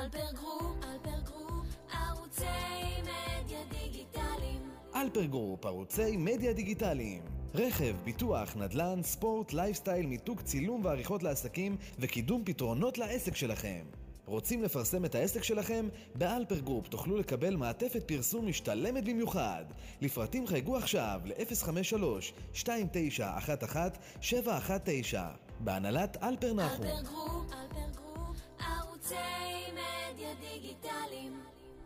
אלפר גרופ, אלפר גרופ, ערוצי מדיה דיגיטליים. אלפר גרופ, ערוצי מדיה דיגיטליים. רכב, ביטוח, נדל"ן, ספורט, לייפסטייל, מיתוג צילום ועריכות לעסקים וקידום פתרונות לעסק שלכם. רוצים לפרסם את העסק שלכם? באלפר גרופ תוכלו לקבל מעטפת פרסום משתלמת במיוחד. לפרטים חייגו עכשיו ל-053-2911-719 בהנהלת אלפר נחום. אלפר גרופ, אלפר גרופ, מדיה דיגיטליים.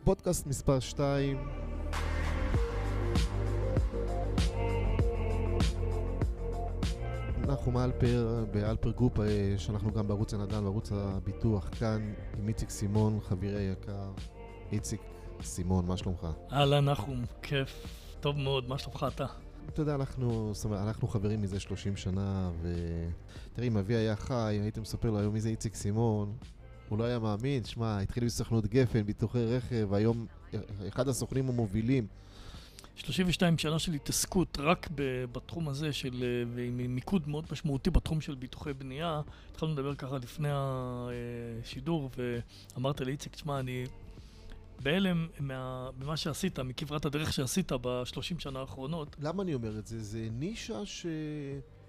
פודקאסט מספר 2. אנחנו מאלפר, באלפר גרופ, אה, שאנחנו גם בערוץ הנדל"ן, בערוץ הביטוח, כאן עם איציק סימון, חברי היקר. איציק סימון, מה שלומך? אהלן, נחום, כיף, טוב מאוד, מה שלומך אתה? אתה יודע, אנחנו, אנחנו חברים מזה 30 שנה, ותראי, אם אבי היה חי, הייתי מספר לו היום מי זה איציק סימון, הוא לא היה מאמין, שמע, התחיל בסוכנות גפן, ביטוחי רכב, היום אחד הסוכנים המובילים. 32 שנה של התעסקות רק בתחום הזה של, אה, ועם מיקוד מאוד משמעותי בתחום של ביטוחי בנייה. התחלנו לדבר ככה לפני השידור, ואמרת לי, איציק, תשמע, אני בהלם מה- ממה שעשית, מכברת הדרך שעשית בשלושים שנה האחרונות. למה אני אומר את זה? זה נישה ש...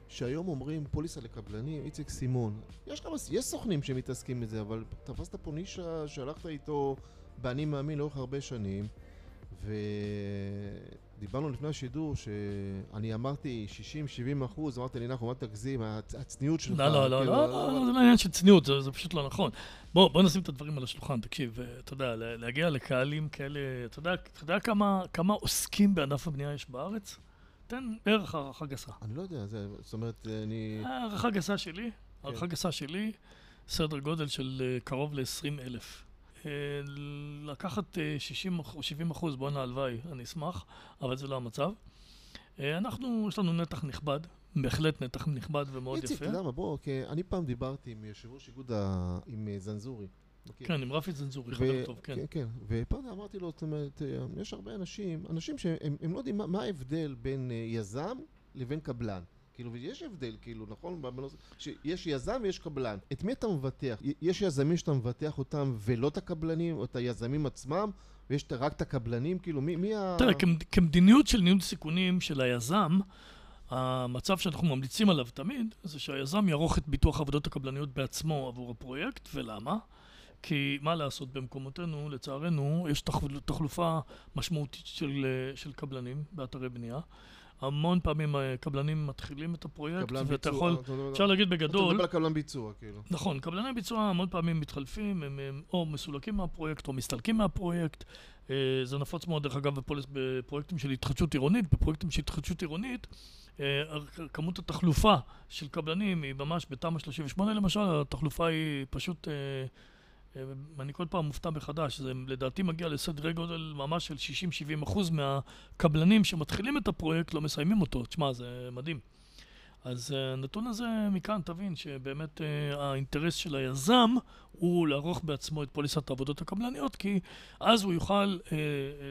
שהיום אומרים פוליסה לקבלנים, איציק סימון. יש כמה, יש סוכנים שמתעסקים בזה, אבל תפסת פה נישה שהלכת איתו באני מאמין לאורך הרבה שנים, ודיברנו לפני השידור שאני אמרתי 60-70 אחוז, אמרת לי, נחום, אל תגזים, הצ- הצניעות שלך. לא, לא, לא, כאילו, לא, לא, זה לא עניין של צניעות, זה, פשוט לא נכון. בוא, נשים את הדברים על השולחן, תקשיב, אה, אתה יודע, לה- להגיע לקהלים כאלה, אתה יודע, כמה עוסקים בענף הבנייה יש בארץ? תן בערך הערכה גסה. אני לא יודע, זה, זאת אומרת, אני... הערכה גסה שלי, כן. הערכה גסה שלי, סדר גודל של אה, קרוב ל-20 אלף. אה, לקחת אה, 60 או 70 אחוז, בואנה הלוואי, אני אשמח, אבל זה לא המצב. אה, אנחנו, יש לנו נתח נכבד, בהחלט נתח נכבד ומאוד איציק, יפה. אתה יודע מה, בוא, אני פעם דיברתי עם יושב ראש איגוד ה... עם זנזורי. כן, עם רפי זנזורי, ו- חבר טוב, כן. כן, כן. ופעם אמרתי לו, זאת אומרת, אה, יש הרבה אנשים, אנשים שהם הם לא יודעים מה, ההבדל בין אה, יזם לבין קבלן. כאילו, ויש הבדל, כאילו, נכון? בנושא- שיש יזם ויש קבלן. את מי אתה מבטח? יש יזמים שאתה מבטח אותם ולא את הקבלנים, או את היזמים עצמם, ויש רק את הקבלנים, כאילו, מי, מי ה... תראה, כמד- כמדיניות של ניהול סיכונים של היזם, המצב שאנחנו ממליצים עליו תמיד, זה שהיזם יערוך את ביטוח העבודות הקבלניות בעצמו עבור הפרויקט, ולמה? כי מה לעשות במקומותינו, לצערנו, יש תחל- תחלופה משמעותית של, אה, של קבלנים באתרי בנייה. המון פעמים אה, קבלנים מתחילים את הפרויקט, ואתה ביצוע, יכול, אתה מדבר- אפשר להגיד אתה בגדול, מדבר על קבלן ביצוע, כאילו. נכון, קבלני ביצוע המון פעמים מתחלפים, הם, הם או מסולקים מהפרויקט או מסתלקים מהפרויקט. אה, זה נפוץ מאוד, דרך אגב, בפרויקטים של התחדשות עירונית. בפרויקטים של התחדשות עירונית, אה, כמות התחלופה של קבלנים היא ממש בתמ"א 38 למשל, התחלופה היא פשוט... אה, אני כל פעם מופתע מחדש, זה לדעתי מגיע לסדרי גודל ממש של 60-70 אחוז מהקבלנים שמתחילים את הפרויקט לא מסיימים אותו. תשמע, זה מדהים. אז אה, הנתון הזה, מכאן תבין שבאמת אה, האינטרס של היזם הוא לערוך בעצמו את פוליסת העבודות הקבלניות, כי אז הוא יוכל אה,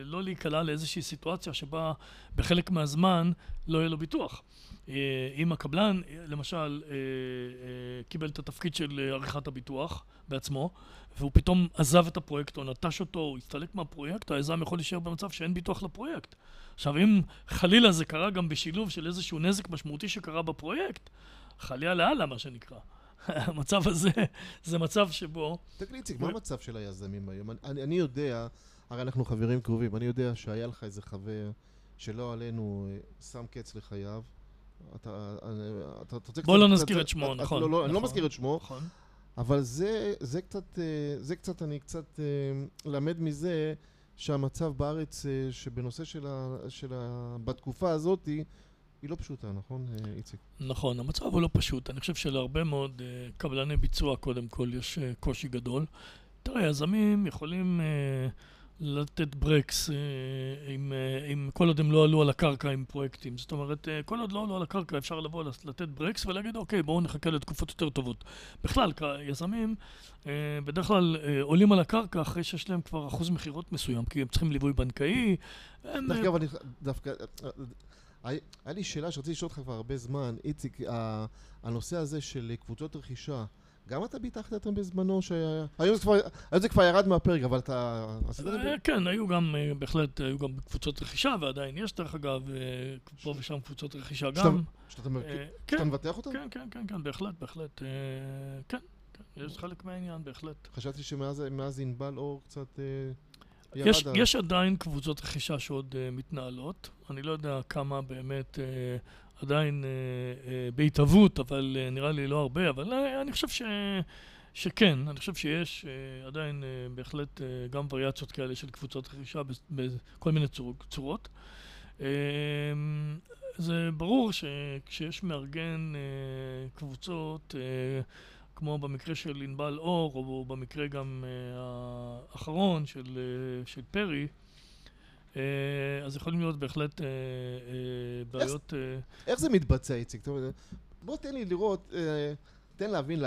לא להיקלע לאיזושהי סיטואציה שבה בחלק מהזמן לא יהיה לו ביטוח. אה, אם הקבלן, למשל, אה, אה, קיבל את התפקיד של עריכת הביטוח בעצמו, והוא פתאום עזב את הפרויקט או נטש אותו, או הסתלק מהפרויקט, היזם יכול להישאר במצב שאין ביטוח לפרויקט. עכשיו, אם חלילה זה קרה גם בשילוב של איזשהו נזק משמעותי שקרה בפרויקט, חלילה לאללה, מה שנקרא. המצב הזה, זה מצב שבו... תגיד לי, איציק, מה המצב של היזמים היום? אני- אני יודע, הרי אנחנו חברים קרובים, אני יודע שהיה לך איזה חבר שלא עלינו אה, שם קץ לחייו. אתה אה, אתה- אתה רוצה בוא לא נזכיר את שמו, אתה- נכון, לא, לא, אני לא נכון. מזכיר את שמו, נכון. אבל זה זה קצת, אה, זה קצת, אני קצת אה, למד מזה שהמצב בארץ, אה, שבנושא של ה... של ה... בתקופה הזאת, היא לא פשוטה, נכון, איציק? נכון, המצב הוא לא פשוט. אני חושב שלהרבה מאוד קבלני ביצוע, קודם כל, יש קושי גדול. תראה, יזמים יכולים לתת ברקס uh, עם, uh, עם כל עוד הם לא עלו על הקרקע עם פרויקטים. זאת אומרת, uh, כל עוד לא עלו על הקרקע אפשר לבוא לתת ברקס ולהגיד, אוקיי, בואו נחכה לתקופות יותר טובות. בכלל, יזמים בדרך כלל עולים על הקרקע אחרי שיש להם כבר אחוז מכירות מסוים, כי הם צריכים ליווי בנקאי. הם, דרך אגב, אני דווקא... אה, היה לי שאלה שרציתי לשאול אותך כבר הרבה זמן, איציק, הנושא הזה של קבוצות רכישה, גם אתה ביטחת אותם בזמנו, שהיום זה כבר- ירד מהפרק, אבל אתה? אה, כן, היו גם, אה, בהחלט, היו גם קבוצות רכישה, ועדיין יש, דרך אגב, אה, פה ושם קבוצות רכישה גם. שאתה כן, מבטח אותם? כן, כן, כן, כן, בהחלט, בהחלט. כן, כן, יש חלק מהעניין, בהחלט. חשבתי שמאז מאז ענבל אור קצת. יש, יש עדיין קבוצות רכישה שעוד uh, מתנהלות. אני לא יודע כמה באמת uh, עדיין uh, uh, בהתהוות, אבל uh, נראה לי לא הרבה, אבל uh, אני חושב ש, שכן, אני חושב שיש uh, עדיין uh, בהחלט uh, גם וריאציות כאלה של קבוצות רכישה בכל מיני צור, צורות. Uh, זה ברור שכשיש מארגן uh, קבוצות, uh, כמו במקרה של ענבל אור, או במקרה גם uh, האחרון של, uh, של פרי, uh, אז יכולים להיות בהחלט בעיות... Uh, איך זה מתבצע, איציק? אה, בוא תן לי לראות, אה, תן להבין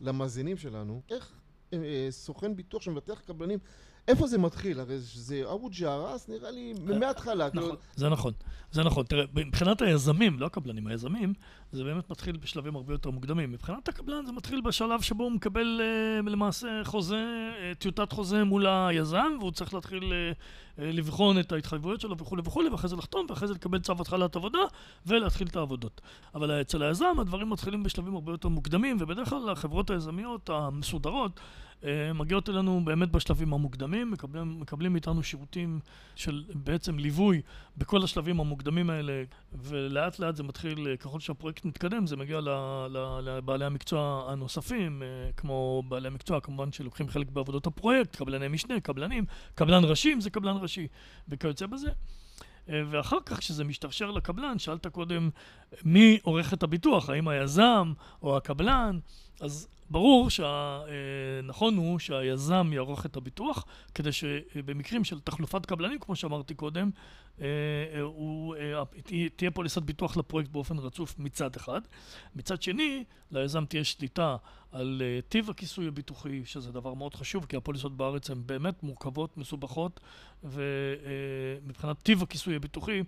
למאזינים שלנו, איך אה, אה, סוכן ביטוח שמבטח קבלנים, איפה זה מתחיל? הרי זה אבו ג'ערס, נראה לי, מההתחלה. כאילו, נכון, זה נכון, זה נכון. תראה, מבחינת היזמים, לא הקבלנים, היזמים, זה באמת מתחיל בשלבים הרבה יותר מוקדמים. מבחינת הקבלן זה מתחיל בשלב שבו הוא מקבל אה, למעשה חוזה, אה, טיוטת חוזה מול היזם, והוא צריך להתחיל אה, לבחון את ההתחייבויות שלו וכולי וכולי, ואחרי זה לחתום, ואחרי זה לקבל צו התחלת עבודה, ולהתחיל את העבודות. אבל אצל היזם הדברים מתחילים בשלבים הרבה יותר מוקדמים, ובדרך כלל החברות היזמיות המסודרות מגיעות אלינו באמת בשלבים המוקדמים, מקבלים, מקבלים מאיתנו שירותים של בעצם ליווי בכל השלבים המוקדמים האלה, ולאט לאט זה מתחיל, אה, ככל שהפרויקט מתקדם, זה מגיע לבעלי המקצוע הנוספים, אה, כמו בעלי המקצוע כמובן שלוקחים חלק בעבודות הפרויקט, קבלני משנה, קבלנים, קבלן ראשי אם זה קבלן ראשי, וכיוצא בזה. אה, ואחר כך, כשזה משתרשר לקבלן, שאלת קודם מי עורך את הביטוח, האם היזם או הקבלן, אז ברור שהנכון הוא שהיזם יערוך את הביטוח, כדי שבמקרים של תחלופת קבלנים, כמו שאמרתי קודם, אה, הוא, אה, תהיה- פוליסת ביטוח לפרויקט באופן רצוף מצד אחד. מצד שני, ליזם תהיה שליטה על אה, טיב הכיסוי הביטוחי, שזה דבר מאוד חשוב, כי הפוליסות בארץ הן באמת מורכבות, מסובכות, ומבחינת טיב הכיסוי הביטוחי,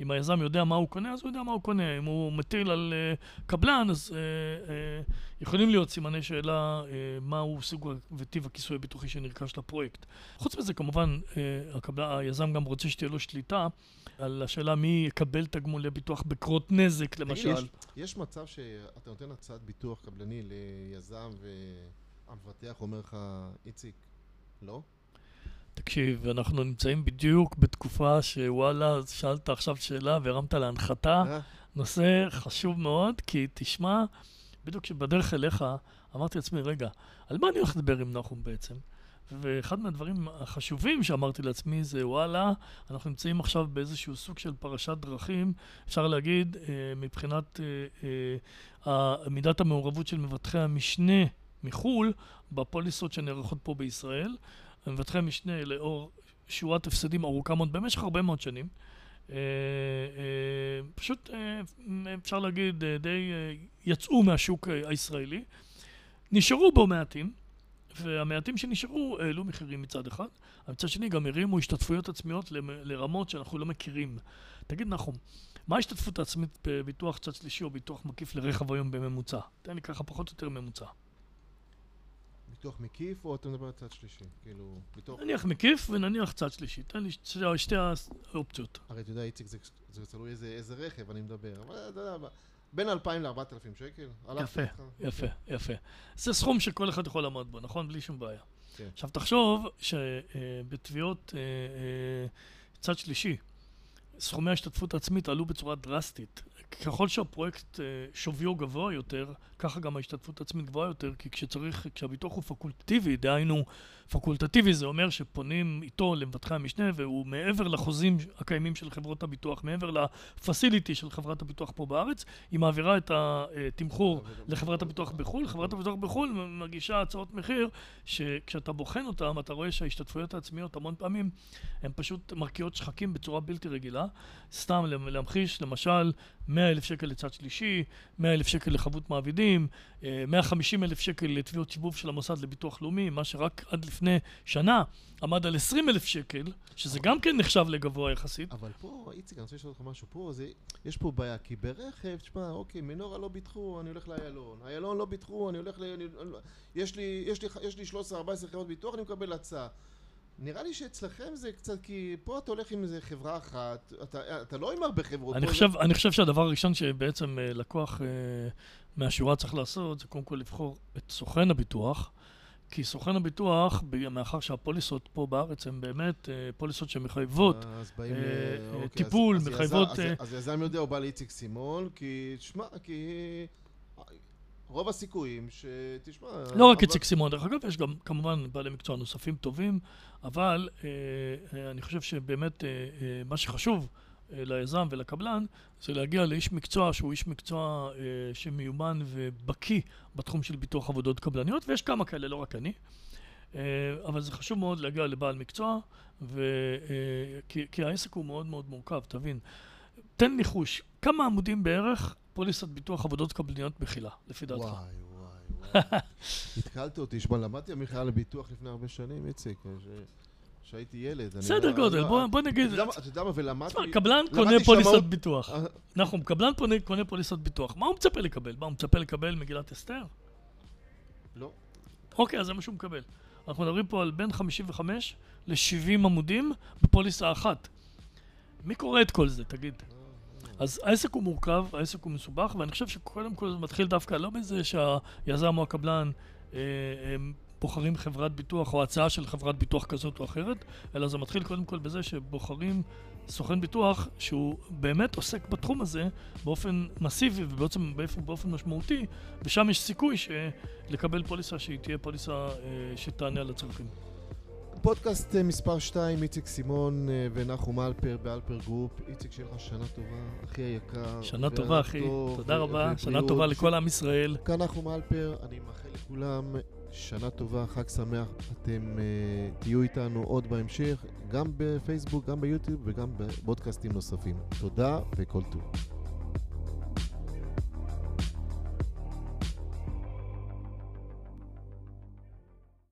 אם היזם יודע מה הוא קונה, אז הוא יודע מה הוא קונה. אם הוא מטיל על קבלן, אז יכולים להיות סימני שאלה אה, מהו סוג וטיב הכיסוי הביטוחי שנרכש לפרויקט. חוץ מזה, כמובן, אה, הקבלן, היזם גם רוצה שתהיה לו שליטה על השאלה מי יקבל תגמולי ביטוח בקרות נזק, למשל. יש, יש מצב שאתה נותן הצעת ביטוח קבלני ליזם והמבטח אומר לך, איציק, לא? תקשיב, אנחנו נמצאים בדיוק בתקופה שוואלה, שאלת עכשיו שאלה והרמת להנחתה. אה? נושא חשוב מאוד, כי תשמע, בדיוק כשבדרך אליך, אמרתי לעצמי, רגע, על מה אני הולך לדבר עם נחום בעצם? ואחד מהדברים החשובים שאמרתי לעצמי זה, וואלה, אנחנו נמצאים עכשיו באיזשהו סוג של פרשת דרכים, אפשר להגיד, אה, מבחינת אה, אה, מידת המעורבות של מבטחי המשנה מחו"ל, בפוליסות שנערכות פה בישראל. מבטחי המשנה לאור שורת הפסדים ארוכה מאוד במשך הרבה מאוד שנים. אה, אה, פשוט אה, אפשר להגיד די יצאו מהשוק הישראלי, נשארו בו מעטים, והמעטים שנשארו העלו מחירים מצד אחד, מצד שני גם הרימו השתתפויות עצמיות לרמות שאנחנו לא מכירים. תגיד נחום, מה ההשתתפות העצמית בביטוח צד שלישי או ביטוח מקיף לרכב היום בממוצע? תן לי ככה פחות או יותר ממוצע. ביטוח מקיף או אתה מדבר על צד שלישי? כאילו, ביטוח... נניח מקיף ונניח צד שלישי. תן לי שתי, שתי האופציות. הרי אתה יודע, איציק, זה, זה תלוי איזה, איזה רכב אני מדבר, אבל אתה יודע, בין 2,000 ל-4,000 שקל. יפה, איתך. יפה, יפה. זה סכום שכל אחד יכול לעמוד בו, נכון? בלי שום בעיה. כן. עכשיו תחשוב שבתביעות אה, אה, צד שלישי, סכומי ההשתתפות העצמית עלו בצורה דרסטית. ככל שהפרויקט אה, שוויו גבוה יותר, ככה גם ההשתתפות העצמית גבוהה יותר, כי כשצריך, כשהביטוח הוא פקולטטיבי, דהיינו, פקולטטיבי זה אומר שפונים איתו למבטחי המשנה, והוא מעבר לחוזים הקיימים של חברות הביטוח, מעבר לפסיליטי של חברת הביטוח פה בארץ, היא מעבירה את התמחור לחברת הביטוח בחו"ל, חברת הביטוח בחו"ל מגישה הצעות מחיר שכשאתה בוחן אותם אתה רואה שההשתתפויות העצמיות המון פעמים הן פשוט מרקיעות שחקים בצורה בלתי רגילה סתם להמחיש, למשל, 100 אלף שקל לצד שלישי, 100 אלף שקל לחבות מעבידים, אה, 150 אלף שקל לתביעות שיבוב של המוסד לביטוח לאומי, מה שרק עד לפני שנה עמד על 20 אלף שקל, שזה גם כן נחשב לגבוה יחסית. אבל פה, איציק, אני רוצה לשאול אותך משהו. פה זה, יש פה בעיה, כי ברכב, תשמע, אוקיי, מנורה לא ביטחו, אני הולך לאיילון. איילון לא ביטחו, אני הולך ל... אני, יש לי, יש לי, יש לי 13-14 חברות ביטוח, אני מקבל הצעה. נראה לי שאצלכם זה קצת, כי פה אתה הולך עם איזה חברה אחת, אתה, אתה לא עם הרבה חברות. אני חושב, אני חושב שהדבר הראשון שבעצם אה, לקוח אה, מהשורה צריך לעשות, זה קודם כל לבחור את סוכן הביטוח, כי סוכן הביטוח, מאחר שהפוליסות פה בארץ הן באמת אה, פוליסות שמחייבות, טיפול, מחייבות, אז יזם יודע, הוא בא לאיציק סימון, כי, תשמע, כי... רוב הסיכויים שתשמע... לא רק איציק סימון, דרך אגב, יש גם כמובן בעלי מקצוע נוספים טובים, אבל אה, אה, אני חושב שבאמת אה, מה שחשוב ליזם ולקבלן זה להגיע לאיש מקצוע שהוא איש מקצוע שמיומן ובקיא בתחום של ביטוח עבודות קבלניות, ויש כמה כאלה, לא רק אני. אבל זה חשוב מאוד להגיע לבעל מקצוע, ו, כי, כי העסק הוא מאוד מאוד מורכב, תבין. תן ניחוש, כמה עמודים בערך פוליסת ביטוח עבודות קבלניות מכילה, לפי דעתך? וואי, וואי, וואי. התקלת אותי, שמע, למדתי המכללה לביטוח לפני הרבה שנים, איציק, ש- כשהייתי ילד. אני סדר לא- גודל, לא- בוא, נגיד, אתה יודע מה, ולמדתי... תשמע, קבלן קונה פוליסת ביטוח. אה, נכון, קבלן קונה פוליסת ביטוח. מה הוא מצפה לקבל? מה, הוא מצפה לקבל מגילת אסתר? לא. אוקיי, אז זה מה שהוא מקבל. אנחנו מדברים פה על בין 55 ל-70 עמודים בפוליסה אחת. מי קורא את כל זה, תגיד? אז העסק הוא מורכב, העסק הוא מסובך, ואני חושב שקודם כל זה מתחיל דווקא לא בזה שהיזם או הקבלן אה, הם בוחרים חברת ביטוח או הצעה של חברת ביטוח כזאת או אחרת, אלא זה מתחיל קודם כל בזה שבוחרים סוכן ביטוח שהוא באמת עוסק בתחום הזה באופן מסיבי ובעצם באופן, משמעותי, ושם יש סיכוי לקבל פוליסה שהיא תהיה פוליסה אה, שתענה על הצרכים. פודקאסט אה, מספר 2, איציק סימון אה, ונחום אלפר באלפר גרופ. איציק, שיהיה לך שנה טובה, אחי היקר. שנה טובה, אחי. תודה ו- רבה. שנה. טובה לכל עם ישראל. כאן נחום אלפר, אני מאחל לכולם שנה טובה, חג שמח. אתם uh, תהיו איתנו עוד בהמשך, גם בפייסבוק, גם ביוטיוב וגם בפודקאסטים נוספים. תודה וכל טוב.